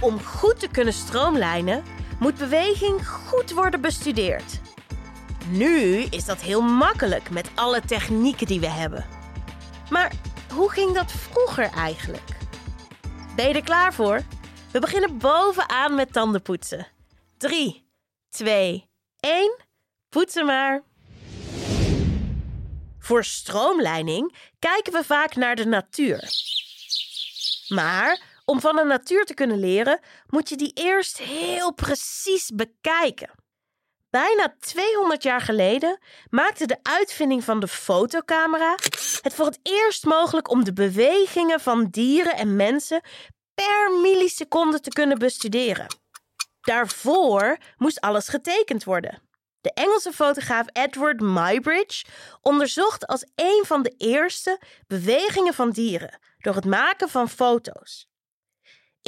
Om goed te kunnen stroomlijnen, moet beweging goed worden bestudeerd. Nu is dat heel makkelijk met alle technieken die we hebben. Maar hoe ging dat vroeger eigenlijk? Ben je er klaar voor? We beginnen bovenaan met tandenpoetsen. 3, 2, 1. Poetsen maar. Voor stroomlijning kijken we vaak naar de natuur. Maar om van de natuur te kunnen leren, moet je die eerst heel precies bekijken. Bijna 200 jaar geleden maakte de uitvinding van de fotocamera het voor het eerst mogelijk om de bewegingen van dieren en mensen per milliseconde te kunnen bestuderen. Daarvoor moest alles getekend worden. De Engelse fotograaf Edward Muybridge onderzocht als een van de eerste bewegingen van dieren door het maken van foto's.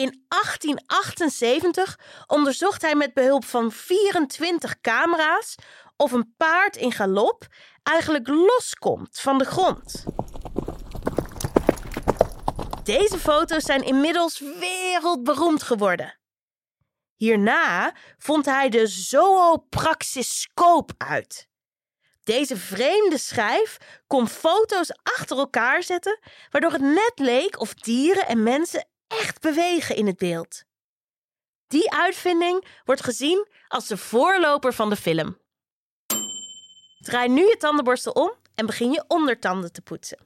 In 1878 onderzocht hij met behulp van 24 camera's of een paard in galop eigenlijk loskomt van de grond. Deze foto's zijn inmiddels wereldberoemd geworden. Hierna vond hij de zoopraxiscoop uit. Deze vreemde schijf kon foto's achter elkaar zetten, waardoor het net leek of dieren en mensen echt bewegen in het beeld. Die uitvinding wordt gezien als de voorloper van de film. Draai nu je tandenborstel om en begin je ondertanden te poetsen.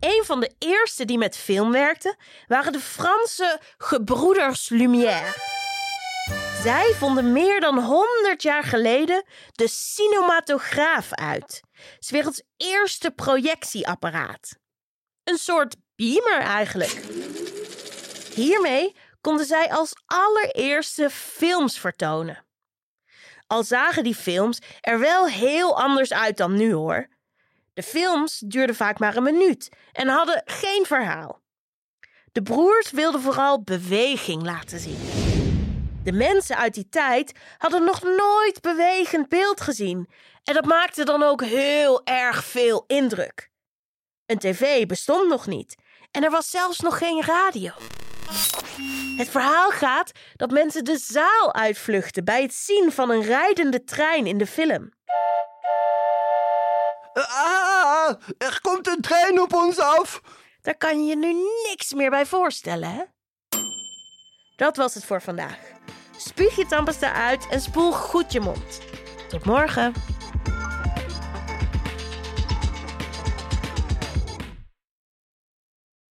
Een van de eerste die met film werkten waren de Franse gebroeders Lumière. Zij vonden meer dan 100 jaar geleden de cinematograaf uit, werelds eerste projectieapparaat. Een soort eigenlijk. Hiermee konden zij als allereerste films vertonen. Al zagen die films er wel heel anders uit dan nu hoor. De films duurden vaak maar een minuut en hadden geen verhaal. De broers wilden vooral beweging laten zien. De mensen uit die tijd hadden nog nooit bewegend beeld gezien en dat maakte dan ook heel erg veel indruk. Een tv bestond nog niet en er was zelfs nog geen radio. Het verhaal gaat dat mensen de zaal uitvluchten bij het zien van een rijdende trein in de film. Ah, er komt een trein op ons af. Daar kan je je nu niks meer bij voorstellen, hè? Dat was het voor vandaag. Spuug je tandpasta uit en spoel goed je mond. Tot morgen.